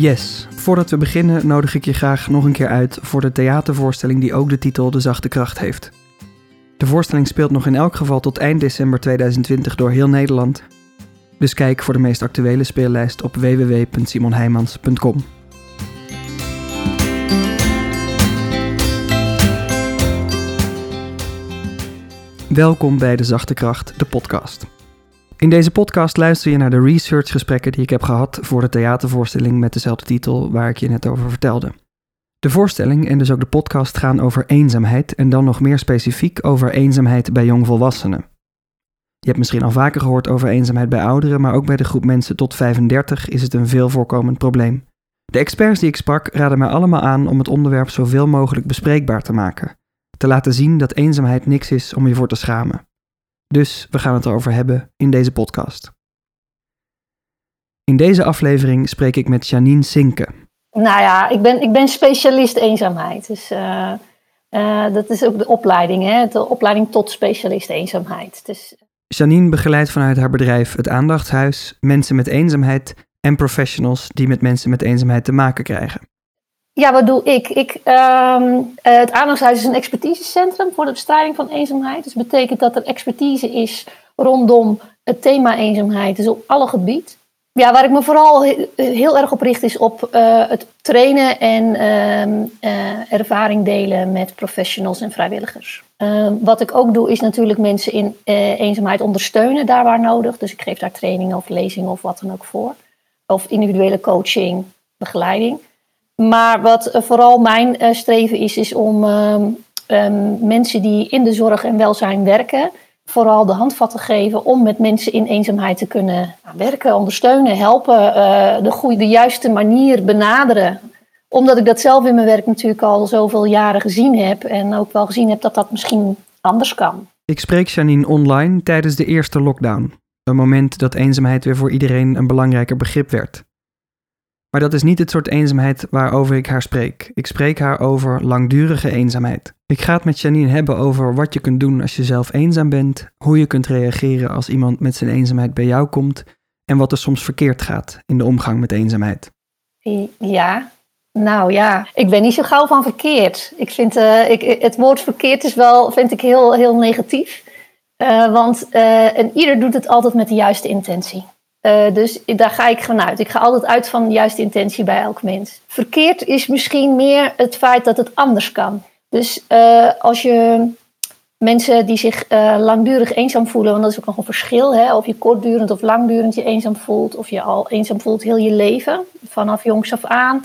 Yes, voordat we beginnen nodig ik je graag nog een keer uit voor de theatervoorstelling die ook de titel De Zachte Kracht heeft. De voorstelling speelt nog in elk geval tot eind december 2020 door heel Nederland. Dus kijk voor de meest actuele speellijst op www.simonheimans.com. Welkom bij De Zachte Kracht, de podcast. In deze podcast luister je naar de researchgesprekken die ik heb gehad voor de theatervoorstelling met dezelfde titel waar ik je net over vertelde. De voorstelling en dus ook de podcast gaan over eenzaamheid en dan nog meer specifiek over eenzaamheid bij jongvolwassenen. Je hebt misschien al vaker gehoord over eenzaamheid bij ouderen, maar ook bij de groep mensen tot 35 is het een veel voorkomend probleem. De experts die ik sprak raden mij allemaal aan om het onderwerp zoveel mogelijk bespreekbaar te maken. Te laten zien dat eenzaamheid niks is om je voor te schamen. Dus we gaan het erover hebben in deze podcast. In deze aflevering spreek ik met Janine Sinke. Nou ja, ik ben, ik ben specialist eenzaamheid. Dus uh, uh, dat is ook de opleiding, hè? de opleiding tot specialist eenzaamheid. Dus... Janine begeleidt vanuit haar bedrijf Het Aandachtshuis mensen met eenzaamheid en professionals die met mensen met eenzaamheid te maken krijgen. Ja, wat doe ik? ik um, het Aandachtshuis is een expertisecentrum voor de bestrijding van eenzaamheid. Dus dat betekent dat er expertise is rondom het thema eenzaamheid, dus op alle gebieden. Ja, waar ik me vooral heel erg op richt is op uh, het trainen en uh, ervaring delen met professionals en vrijwilligers. Uh, wat ik ook doe is natuurlijk mensen in eenzaamheid ondersteunen daar waar nodig. Dus ik geef daar trainingen of lezingen of wat dan ook voor. Of individuele coaching, begeleiding. Maar wat vooral mijn streven is, is om ehm, mensen die in de zorg en welzijn werken vooral de handvatten geven om met mensen in eenzaamheid te kunnen werken, ondersteunen, helpen, uh, de, goede, de juiste manier benaderen. Omdat ik dat zelf in mijn werk natuurlijk al zoveel jaren gezien heb en ook wel gezien heb dat dat misschien anders kan. Ik spreek Janine online tijdens de eerste lockdown. Een moment dat eenzaamheid weer voor iedereen een belangrijker begrip werd. Maar dat is niet het soort eenzaamheid waarover ik haar spreek. Ik spreek haar over langdurige eenzaamheid. Ik ga het met Janine hebben over wat je kunt doen als je zelf eenzaam bent, hoe je kunt reageren als iemand met zijn eenzaamheid bij jou komt en wat er soms verkeerd gaat in de omgang met eenzaamheid. Ja, nou ja, ik ben niet zo gauw van verkeerd. Ik vind uh, ik, het woord verkeerd is wel, vind ik heel, heel negatief. Uh, want uh, en ieder doet het altijd met de juiste intentie. Uh, dus daar ga ik vanuit. Ik ga altijd uit van de juiste intentie bij elk mens. Verkeerd is misschien meer het feit dat het anders kan. Dus uh, als je mensen die zich uh, langdurig eenzaam voelen, want dat is ook nog een verschil, hè, of je kortdurend of langdurend je eenzaam voelt, of je al eenzaam voelt heel je leven, vanaf jongs af aan.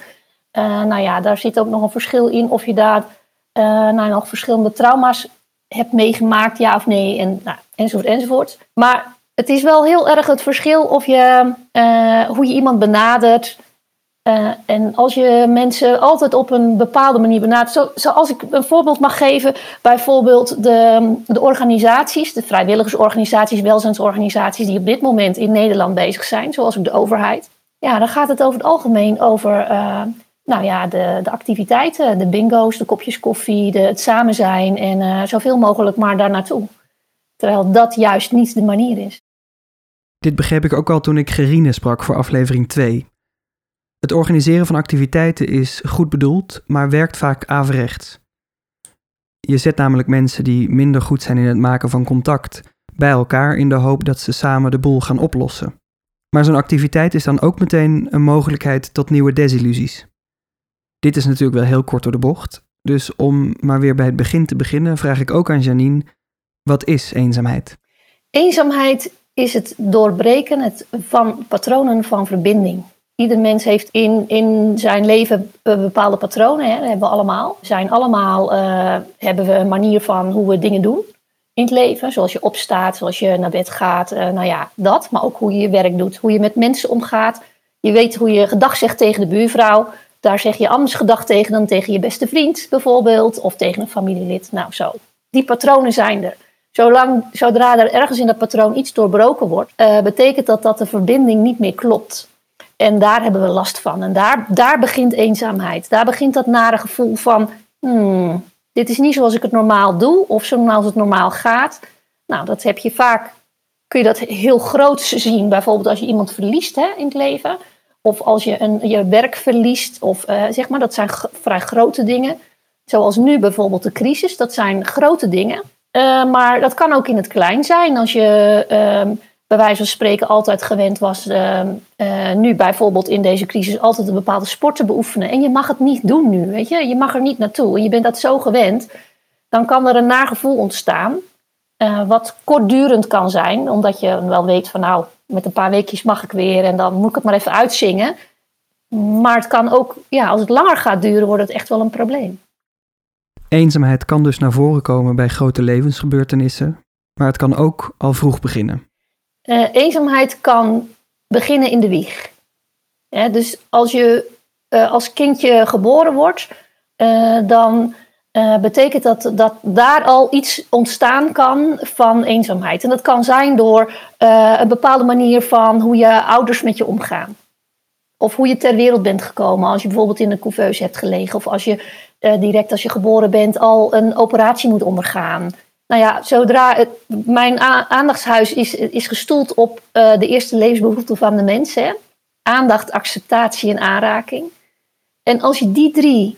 nou ja, daar zit ook nog een verschil in of je daar nou, nog verschillende trauma's hebt meegemaakt, ja of nee, en, nou, enzovoort enzovoort. Maar het is wel heel erg het verschil of je, uh, hoe je iemand benadert. Uh, en als je mensen altijd op een bepaalde manier benadert. Zo, zoals ik een voorbeeld mag geven, bijvoorbeeld de, de organisaties, de vrijwilligersorganisaties, welzijnsorganisaties die op dit moment in Nederland bezig zijn, zoals ook de overheid. Ja, dan gaat het over het algemeen over uh, nou ja, de, de activiteiten, de bingo's, de kopjes koffie, de, het samen zijn en zoveel mogelijk maar daar naartoe. Terwijl dat juist niet de manier is. Dit begreep ik ook al toen ik Gerine sprak voor aflevering 2. Het organiseren van activiteiten is goed bedoeld, maar werkt vaak averechts. Je zet namelijk mensen die minder goed zijn in het maken van contact bij elkaar in de hoop dat ze samen de boel gaan oplossen. Maar zo'n activiteit is dan ook meteen een mogelijkheid tot nieuwe desillusies. Dit is natuurlijk wel heel kort door de bocht, dus om maar weer bij het begin te beginnen, vraag ik ook aan Janine: wat is eenzaamheid? Eenzaamheid is het doorbreken het van patronen van verbinding. Ieder mens heeft in, in zijn leven bepaalde patronen, hè, dat hebben we allemaal. Zijn allemaal, uh, hebben we een manier van hoe we dingen doen in het leven. Zoals je opstaat, zoals je naar bed gaat, uh, nou ja, dat. Maar ook hoe je je werk doet, hoe je met mensen omgaat. Je weet hoe je gedag zegt tegen de buurvrouw. Daar zeg je anders gedag tegen dan tegen je beste vriend bijvoorbeeld. Of tegen een familielid. Nou zo. Die patronen zijn er. Zolang, zodra er ergens in dat patroon iets doorbroken wordt, uh, betekent dat dat de verbinding niet meer klopt. En daar hebben we last van. En daar, daar begint eenzaamheid. Daar begint dat nare gevoel van, hmm, dit is niet zoals ik het normaal doe, of zoals het normaal gaat. Nou, dat heb je vaak, kun je dat heel groot zien. Bijvoorbeeld als je iemand verliest hè, in het leven. of als je een, je werk verliest, of eh, zeg maar, dat zijn vrij grote dingen. Zoals nu bijvoorbeeld de crisis, dat zijn grote dingen. Uh, maar dat kan ook in het klein zijn. Als je uh, bij wijze van spreken altijd gewend was, ehm, eh, nu bijvoorbeeld in deze crisis, altijd een bepaalde sport te beoefenen. En je mag het niet doen nu, weet je. Je mag er niet naartoe. En je bent dat zo gewend. Dan kan er een nagevoel ontstaan. wat kortdurend kan zijn, omdat je wel weet van nou, met een paar weekjes mag ik weer en dan moet ik het maar even uitzingen. Maar het kan ook, ja, als het langer gaat duren, wordt het echt wel een probleem. Eenzaamheid kan dus naar voren komen bij grote levensgebeurtenissen, maar het kan ook al vroeg beginnen. Uh, eenzaamheid kan beginnen in de wieg. dus als je uh, als kindje geboren wordt, uh, dan betekent dat dat daar al iets ontstaan kan van eenzaamheid. En dat kan zijn door een bepaalde manier van hoe je ouders met je omgaan. Of hoe je ter wereld bent gekomen als je bijvoorbeeld in een couveuse hebt gelegen. Of als je uh, direct als je geboren bent al een operatie moet ondergaan. Nou ja, zodra mijn aandachtshuis is, is gestoeld op uh, de eerste levensbehoeften van de mensen. Aandacht, acceptatie en aanraking. En als je die drie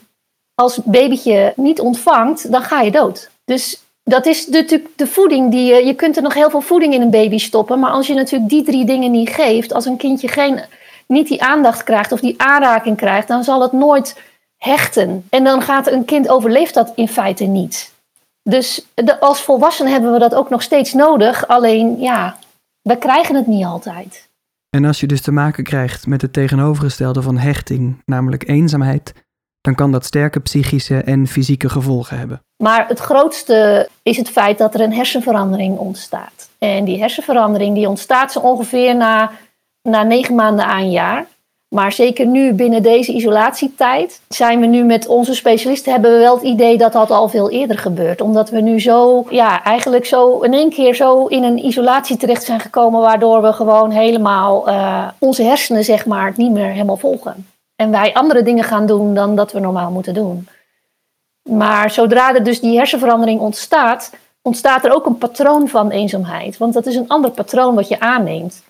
als babytje niet ontvangt, dan ga je dood. Dus dat is natuurlijk de voeding die je. Je kunt er nog heel veel voeding in een baby stoppen. Maar als je natuurlijk die drie dingen niet geeft, als een kindje geen, niet die aandacht krijgt of die aanraking krijgt, dan zal het nooit hechten. En dan gaat een kind overleeft dat in feite niet. Dus de, als volwassenen hebben we dat ook nog steeds nodig. Alleen ja, we krijgen het niet altijd. En als je dus te maken krijgt met het tegenovergestelde van hechting, namelijk eenzaamheid, dan kan dat sterke psychische en fysieke gevolgen hebben. Maar het grootste is het feit dat er een hersenverandering ontstaat. En die hersenverandering die ontstaat zo ongeveer na, na negen maanden aan een jaar. Maar zeker nu binnen deze isolatietijd zijn we nu met onze specialisten hebben we wel het idee dat dat al veel eerder gebeurt. Omdat we nu zo, ja, eigenlijk zo in één keer zo in een isolatie terecht zijn gekomen, waardoor we gewoon helemaal uh, onze hersenen, zeg maar, niet meer helemaal volgen. En wij andere dingen gaan doen dan dat we normaal moeten doen. Maar zodra er dus die hersenverandering ontstaat, ontstaat er ook een patroon van eenzaamheid. Want dat is een ander patroon wat je aanneemt.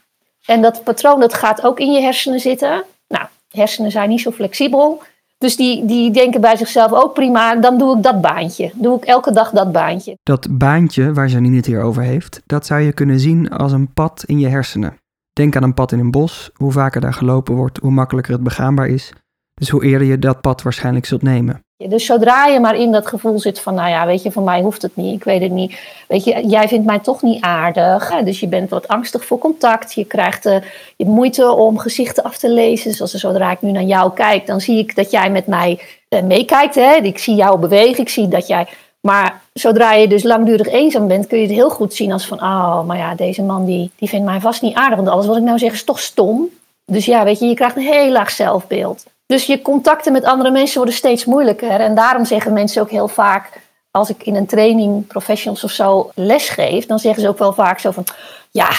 En dat patroon dat gaat ook in je hersenen zitten. Nou, hersenen zijn niet zo flexibel. Dus die, die denken bij zichzelf ook prima, dan doe ik dat baantje. Doe ik elke dag dat baantje. Dat baantje waar Janine het hier over heeft, dat zou je kunnen zien als een pad in je hersenen. Denk aan een pad in een bos. Hoe vaker daar gelopen wordt, hoe makkelijker het begaanbaar is. Dus hoe eerder je dat pad waarschijnlijk zult nemen. Dus zodra je maar in dat gevoel zit van, nou ja, weet je, van mij hoeft het niet, ik weet het niet. Weet je, jij vindt mij toch niet aardig. Dus je bent wat angstig voor contact. Je krijgt uh, je moeite om gezichten af te lezen. Zoals zodra ik nu naar jou kijk, dan zie ik dat jij met mij uh, meekijkt. Hè? Ik zie jou bewegen, ik zie dat jij... Maar zodra je dus langdurig eenzaam bent, kun je het heel goed zien als van, oh, maar ja, deze man die, die vindt mij vast niet aardig. Want alles wat ik nou zeg is toch stom. Dus ja, weet je, je krijgt een heel laag zelfbeeld. Dus je contacten met andere mensen worden steeds moeilijker. En daarom zeggen mensen ook heel vaak, als ik in een training professionals of zo les geef, dan zeggen ze ook wel vaak zo van, ja,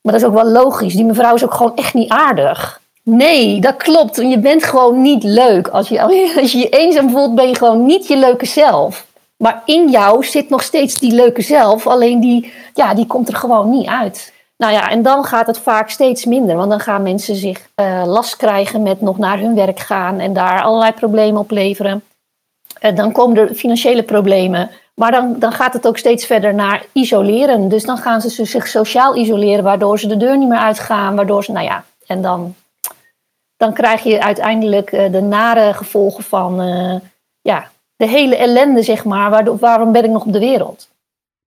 maar dat is ook wel logisch. Die mevrouw is ook gewoon echt niet aardig. Nee, dat klopt. Je bent gewoon niet leuk. Als je, als je je eenzaam voelt, ben je gewoon niet je leuke zelf. Maar in jou zit nog steeds die leuke zelf, alleen die, ja, die komt er gewoon niet uit. Nou ja, en dan gaat het vaak steeds minder, want dan gaan mensen zich uh, last krijgen met nog naar hun werk gaan en daar allerlei problemen opleveren. Uh, dan komen er financiële problemen, maar dan, dan gaat het ook steeds verder naar isoleren. Dus dan gaan ze zich sociaal isoleren, waardoor ze de deur niet meer uitgaan, waardoor ze, nou ja, en dan, dan krijg je uiteindelijk uh, de nare gevolgen van, ja, de hele ellende, zeg maar. Waarom ben ik nog op de wereld?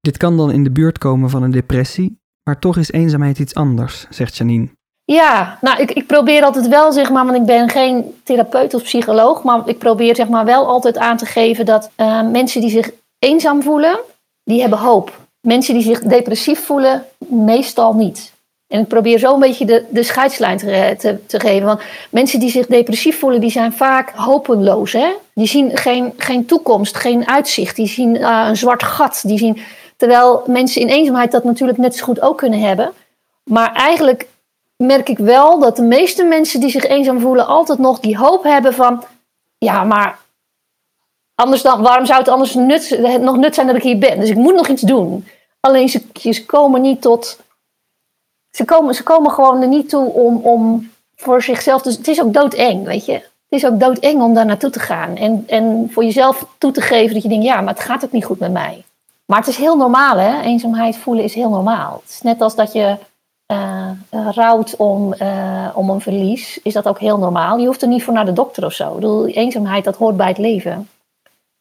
Dit kan dan in de buurt komen van een depressie, maar toch is eenzaamheid iets anders, zegt Janine. Ja, nou, ik, ik probeer altijd wel, zeg maar, want ik ben geen therapeut of psycholoog, maar ik probeer, zeg maar, wel altijd aan te geven dat uh, mensen die zich eenzaam voelen, die hebben hoop. Mensen die zich depressief voelen, meestal niet. En ik probeer zo een beetje de, de scheidslijn te, te, te, geven. Want mensen die zich depressief voelen, die zijn vaak hopeloos. Hè? Die zien geen, geen toekomst, geen uitzicht. Die zien uh, een zwart gat. Die zien, terwijl mensen in eenzaamheid dat natuurlijk net zo goed ook kunnen hebben. Maar eigenlijk merk ik wel dat de meeste mensen die zich eenzaam voelen... altijd nog die hoop hebben van... Ja, maar anders dan, waarom zou het anders nut, nog nut zijn dat ik hier ben? Dus ik moet nog iets doen. Alleen ze, komen niet tot ze komen, ze komen gewoon er niet toe om, om voor zichzelf. Dus het is ook doodeng, weet je. Het is ook doodeng om daar naartoe te gaan. En, en voor jezelf toe te geven dat je denkt, ja, maar het gaat ook niet goed met mij. Maar het is heel normaal, hè. Eenzaamheid voelen is heel normaal. Het is net als dat je uh, rouwt om, uh, om een verlies, is dat ook heel normaal. Je hoeft er niet voor naar de dokter of zo. Ik bedoel, eenzaamheid, dat hoort bij het leven.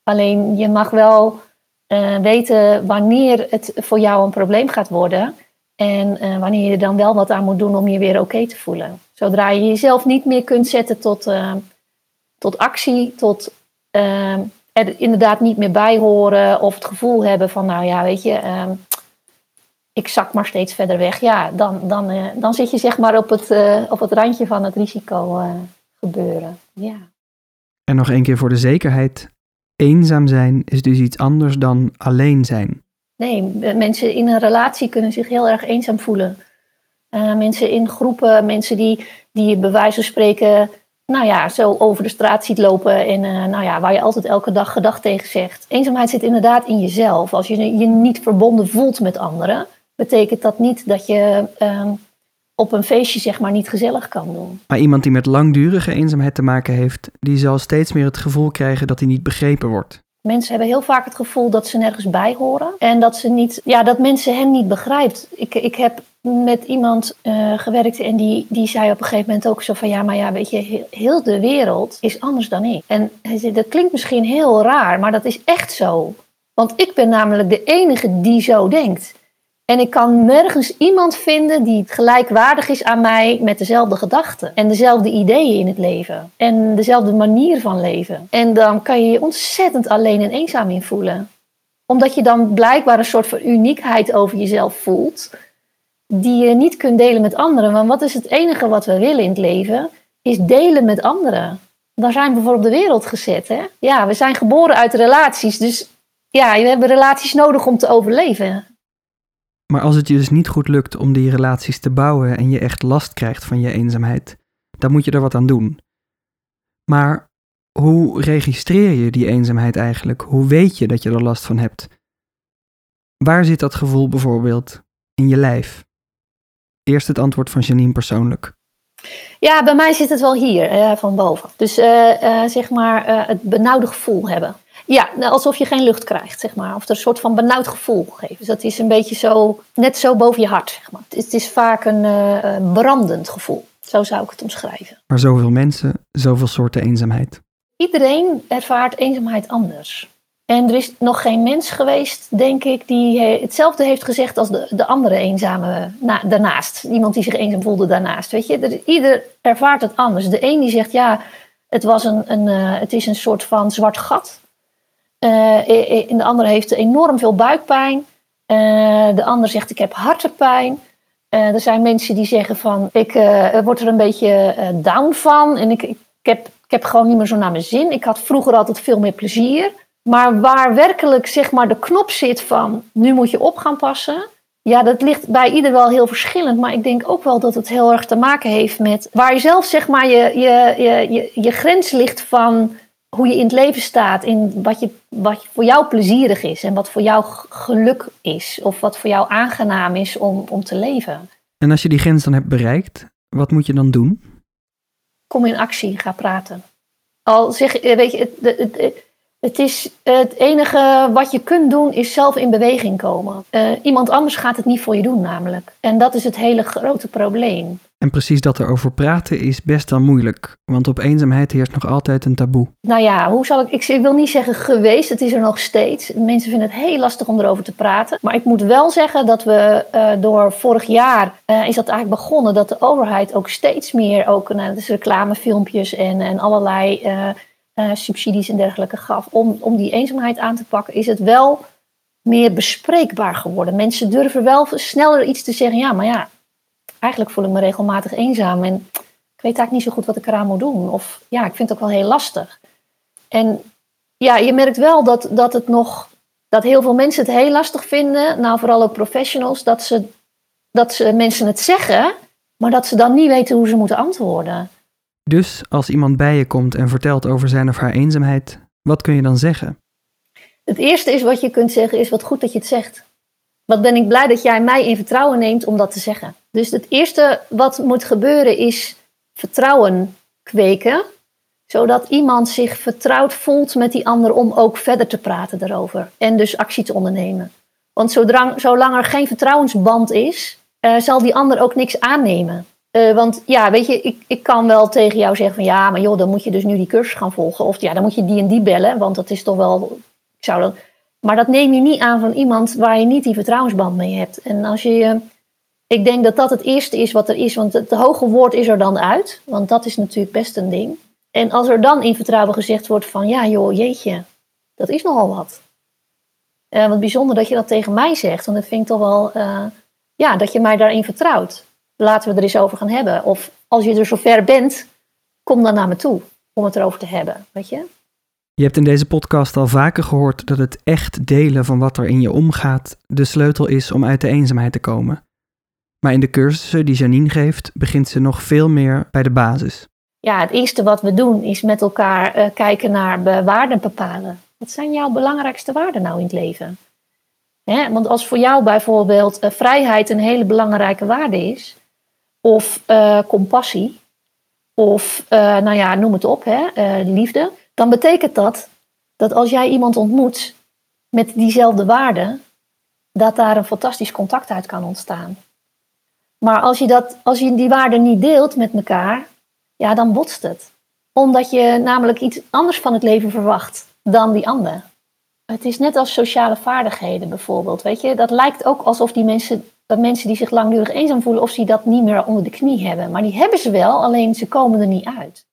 Alleen je mag wel weten wanneer het voor jou een probleem gaat worden. En wanneer je er dan wel wat aan moet doen om je weer oké te voelen. Zodra je jezelf niet meer kunt zetten tot, tot actie, tot er inderdaad niet meer bij horen of het gevoel hebben van, nou ja, weet je, ik zak maar steeds verder weg. Ja, dan, dan, uh, dan zit je zeg maar op het, uh, op het randje van het risico uh, gebeuren. Ja. En nog één keer voor de zekerheid. Eenzaam zijn is dus iets anders dan alleen zijn. Nee, mensen in een relatie kunnen zich heel erg eenzaam voelen. mensen in groepen, mensen die, die bij wijze van spreken nou ja, zo over de straat ziet lopen en nou ja, waar je altijd elke dag gedag tegen zegt. Eenzaamheid zit inderdaad in jezelf. Als je je niet verbonden voelt met anderen, betekent dat niet dat je uh, op een feestje zeg maar niet gezellig kan doen. Maar iemand die met langdurige eenzaamheid te maken heeft, die zal steeds meer het gevoel krijgen dat hij niet begrepen wordt. Mensen hebben heel vaak het gevoel dat ze nergens bij horen en dat ze niet, ja, dat mensen hen niet begrijpt. Ik, ik heb met iemand uh, gewerkt en die, die zei op een gegeven moment ook zo van ja, maar ja, weet je, heel de wereld is anders dan ik. En hij zei, dat klinkt misschien heel raar, maar dat is echt zo. Want ik ben namelijk de enige die zo denkt. En ik kan nergens iemand vinden die gelijkwaardig is aan mij met dezelfde gedachten. En dezelfde ideeën in het leven. En dezelfde manier van leven. En dan kan je je ontzettend alleen en eenzaam in voelen. Omdat je dan blijkbaar een soort van uniekheid over jezelf voelt. Die je niet kunt delen met anderen. Want wat is het enige wat we willen in het leven? Is delen met anderen. Daar zijn we voor op de wereld gezet. Hè? Ja, we zijn geboren uit relaties. Dus ja, we hebben relaties nodig om te overleven. Maar als het je dus niet goed lukt om die relaties te bouwen en je echt last krijgt van je eenzaamheid, dan moet je er wat aan doen. Maar hoe registreer je die eenzaamheid eigenlijk? Hoe weet je dat je er last van hebt? Waar zit dat gevoel bijvoorbeeld in je lijf? Eerst het antwoord van Janine persoonlijk. Ja, bij mij zit het wel hier, uh, van boven. Dus uh, uh, zeg maar het benauwde gevoel hebben. Ja, nou, alsof je geen lucht krijgt, zeg maar. Of er een soort van benauwd gevoel geeft. Dus dat is een beetje zo, net zo boven je hart, zeg maar. Het is vaak een brandend gevoel. Zo zou ik het omschrijven. Maar zoveel mensen, zoveel soorten eenzaamheid. Iedereen ervaart eenzaamheid anders. En er is nog geen mens geweest, denk ik, die hetzelfde heeft gezegd als de, de andere eenzame na, daarnaast. Iemand die zich eenzaam voelde daarnaast. Weet je, ieder ervaart het anders. De een die zegt, ja, het, was een, een, uh, het is een soort van zwart gat uh, de andere heeft enorm veel buikpijn. De ander zegt ik heb hartepijn. Er zijn mensen die zeggen van ik word er een beetje down van. En ik, ik, heb, ik heb gewoon niet meer zo naar mijn zin. Ik had vroeger altijd veel meer plezier. Maar waar werkelijk zeg maar, de knop zit van nu moet je op gaan passen. Ja, dat ligt bij ieder wel heel verschillend. Maar ik denk ook wel dat het heel erg te maken heeft met waar je zelf zeg maar, je, je, je, je, je grens ligt van hoe je in het leven staat, in wat, je, wat voor jou plezierig is en wat voor jou geluk is, of wat voor jou aangenaam is om, om te leven. En als je die grens dan hebt bereikt, wat moet je dan doen? Kom in actie, ga praten. Al zeg, weet je, het, het, het, het is het enige wat je kunt doen, is zelf in beweging komen. Uh, iemand anders gaat het niet voor je doen, namelijk. En dat is het hele grote probleem. En precies dat erover praten is best wel moeilijk, want op eenzaamheid heerst nog altijd een taboe. Nou ja, hoe zal ik, ik wil niet zeggen geweest, het is er nog steeds. Mensen vinden het heel lastig om erover te praten. Maar ik moet wel zeggen dat we uh, door vorig jaar uh, is dat eigenlijk begonnen, dat de overheid ook steeds meer, ook uh, dus reclamefilmpjes en, en allerlei subsidies en dergelijke gaf om, om die eenzaamheid aan te pakken, is het wel meer bespreekbaar geworden. Mensen durven wel sneller iets te zeggen, ja, maar ja, eigenlijk voel ik me regelmatig eenzaam en ik weet eigenlijk niet zo goed wat ik eraan moet doen. Of ja, ik vind het ook wel heel lastig. En ja, je merkt wel dat, dat het nog, dat heel veel mensen het heel lastig vinden, nou vooral ook professionals, dat ze, dat ze mensen het zeggen, maar dat ze dan niet weten hoe ze moeten antwoorden. Dus als iemand bij je komt en vertelt over zijn of haar eenzaamheid, wat kun je dan zeggen? Het eerste is wat je kunt zeggen, is wat goed dat je het zegt. Wat ben ik blij dat jij mij in vertrouwen neemt om dat te zeggen. Dus het eerste wat moet gebeuren is vertrouwen kweken, zodat iemand zich vertrouwd voelt met die ander om ook verder te praten daarover en dus actie te ondernemen. Want zodra, zolang er geen vertrouwensband is, uh, zal die ander ook niks aannemen. Uh, want ja, weet je, ik, ik kan wel tegen jou zeggen van ja, maar joh, dan moet je dus nu die cursus gaan volgen. Of ja, dan moet je die en die bellen, want dat is toch wel. Ik zou dat, maar dat neem je niet aan van iemand waar je niet die vertrouwensband mee hebt. En als je. Ik denk dat dat het eerste is wat er is, want het hoge woord is er dan uit. Want dat is natuurlijk best een ding. En als er dan in vertrouwen gezegd wordt van ja joh, jeetje, dat is nogal wat. Uh, wat bijzonder dat je dat tegen mij zegt, want dat vind ik toch wel, ja, dat je mij daarin vertrouwt. Laten we er eens over gaan hebben. Of als je er zover bent, kom dan naar me toe om het erover te hebben, weet je. Je hebt in deze podcast al vaker gehoord dat het echt delen van wat er in je omgaat de sleutel is om uit de eenzaamheid te komen. Maar in de cursussen die Janine geeft, begint ze nog veel meer bij de basis. Ja, het eerste wat we doen is met elkaar uh, kijken naar waarden bepalen. Wat zijn jouw belangrijkste waarden nou in het leven? Hè? Want als voor jou bijvoorbeeld uh, vrijheid een hele belangrijke waarde is, of uh, compassie, of nou ja, noem het op, hè, liefde, dan betekent dat dat als jij iemand ontmoet met diezelfde waarden, dat daar een fantastisch contact uit kan ontstaan. Maar als je, dat, als je die waarden niet deelt met elkaar, ja, dan botst het. Omdat je namelijk iets anders van het leven verwacht dan die ander. Het is net als sociale vaardigheden bijvoorbeeld. Weet je, dat lijkt ook alsof die mensen, dat mensen die zich langdurig eenzaam voelen, of ze dat niet meer onder de knie hebben. Maar die hebben ze wel, alleen ze komen er niet uit.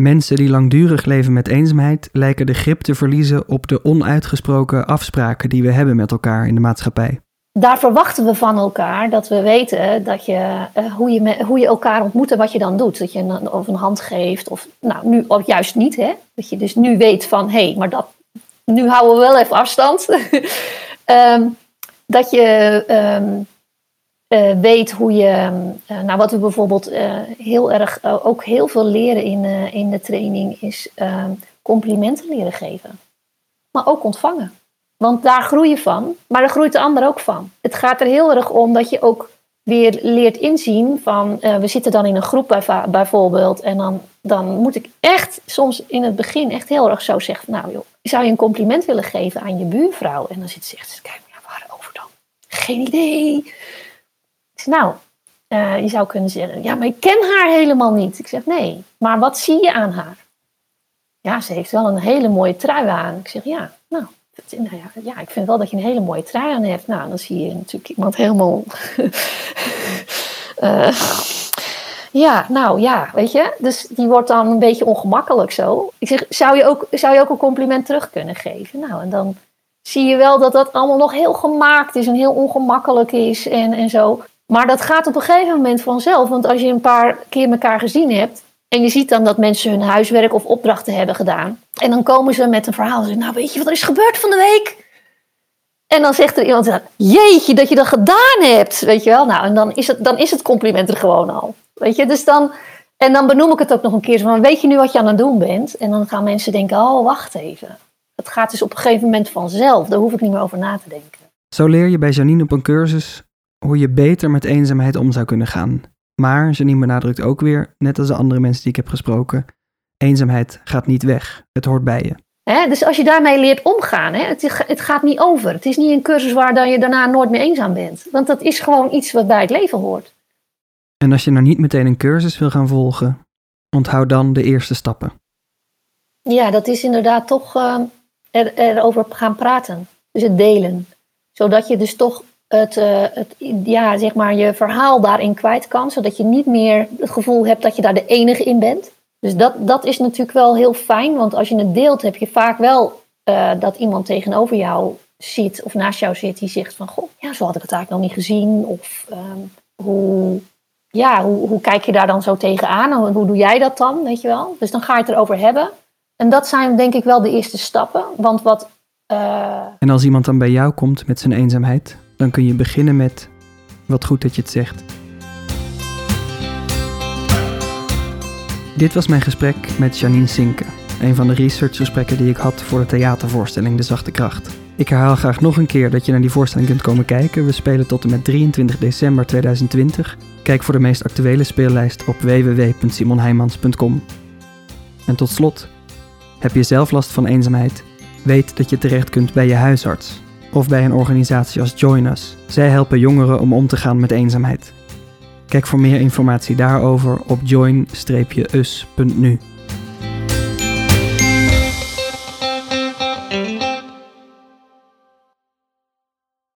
Mensen die langdurig leven met eenzaamheid lijken de grip te verliezen op de onuitgesproken afspraken die we hebben met elkaar in de maatschappij. Daar verwachten we van elkaar dat we weten dat je, uh, hoe, je hoe je elkaar ontmoet en wat je dan doet. Dat je een, of een hand geeft, of nou, nu of juist niet. Hè? Dat je dus nu weet van hé, hey, maar dat, nu houden we wel even afstand. um, dat je um, uh, weet hoe je, uh, nou wat we bijvoorbeeld uh, heel erg, ook heel veel leren in, in de training, is ehm, complimenten leren geven. Maar ook ontvangen. Want daar groei je van, maar daar groeit de ander ook van. Het gaat er heel erg om dat je ook weer leert inzien van, we zitten dan in een groep bij, bijvoorbeeld, en dan, dan moet ik echt soms in het begin echt heel erg zo zeggen, nou joh, zou je een compliment willen geven aan je buurvrouw? En dan zit ze echt, kijk, ja, waarover dan? Geen idee nou, uh, je zou kunnen zeggen, ja, maar ik ken haar helemaal niet. Ik zeg, nee, maar wat zie je aan haar? Ja, ze heeft wel een hele mooie trui aan. Ik zeg, ja, nou, nou ja, ja, ik vind wel dat je een hele mooie trui aan hebt. Nou, dan zie je natuurlijk iemand helemaal... uh, ja, nou ja, weet je. Dus die wordt dan een beetje ongemakkelijk zo. Ik zeg, zou je ook, zou je ook een compliment terug kunnen geven? Nou, en dan zie je wel dat dat allemaal nog heel gemaakt is en heel ongemakkelijk is en, en zo. Maar dat gaat op een gegeven moment vanzelf. Want als je een paar keer elkaar gezien hebt. En je ziet dan dat mensen hun huiswerk of opdrachten hebben gedaan. En dan komen ze met een verhaal. Zeggen, nou weet je wat er is gebeurd van de week? En dan zegt er iemand, jeetje dat je dat gedaan hebt. Weet je wel? Nou, en dan is het, dan is het compliment er gewoon al. Weet je, dus dan... En dan benoem ik het ook nog een keer. Van, weet je nu wat je aan het doen bent? En dan gaan mensen denken, oh wacht even. Het gaat dus op een gegeven moment vanzelf. Daar hoef ik niet meer over na te denken. Zo leer je bij Janine op een cursus hoe je beter met eenzaamheid om zou kunnen gaan. Maar Janine benadrukt ook weer, net als de andere mensen die ik heb gesproken, eenzaamheid gaat niet weg. Het hoort bij je. dus als je daarmee leert omgaan, het, het, gaat niet over. Het is niet een cursus waar dan je daarna nooit meer eenzaam bent. Want dat is gewoon iets wat bij het leven hoort. En als je nou niet meteen een cursus wil gaan volgen, onthoud dan de eerste stappen. Ja, dat is inderdaad toch uh, er, erover gaan praten. Dus het delen. Zodat je dus toch het, uh, het, ja, zeg maar je verhaal daarin kwijt kan, zodat je niet meer het gevoel hebt dat je daar de enige in bent. Dus dat, dat is natuurlijk wel heel fijn, want als je het deelt, heb je vaak wel uh, dat iemand tegenover jou zit of naast jou zit die zegt van, goh, ja, zo had ik het eigenlijk nog niet gezien. Of um, hoe, ja, hoe, hoe kijk je daar dan zo tegenaan? Hoe, hoe doe jij dat dan, weet je wel? Dus dan ga je het erover hebben. En dat zijn denk ik wel de eerste stappen, want wat... Uh... En als iemand dan bij jou komt met zijn eenzaamheid, dan kun je beginnen met wat goed dat je het zegt. Dit was mijn gesprek met Janine Sinke, een van de researchgesprekken die ik had voor de theatervoorstelling De Zachte Kracht. Ik herhaal graag nog een keer dat je naar die voorstelling kunt komen kijken. We spelen tot en met 23 december 2020. Kijk voor de meest actuele speellijst op www.simonheimans.com. En tot slot, heb je zelf last van eenzaamheid? Weet dat je terecht kunt bij je huisarts of bij een organisatie als Join Us. Zij helpen jongeren om om te gaan met eenzaamheid. Kijk voor meer informatie daarover op join-us.nu.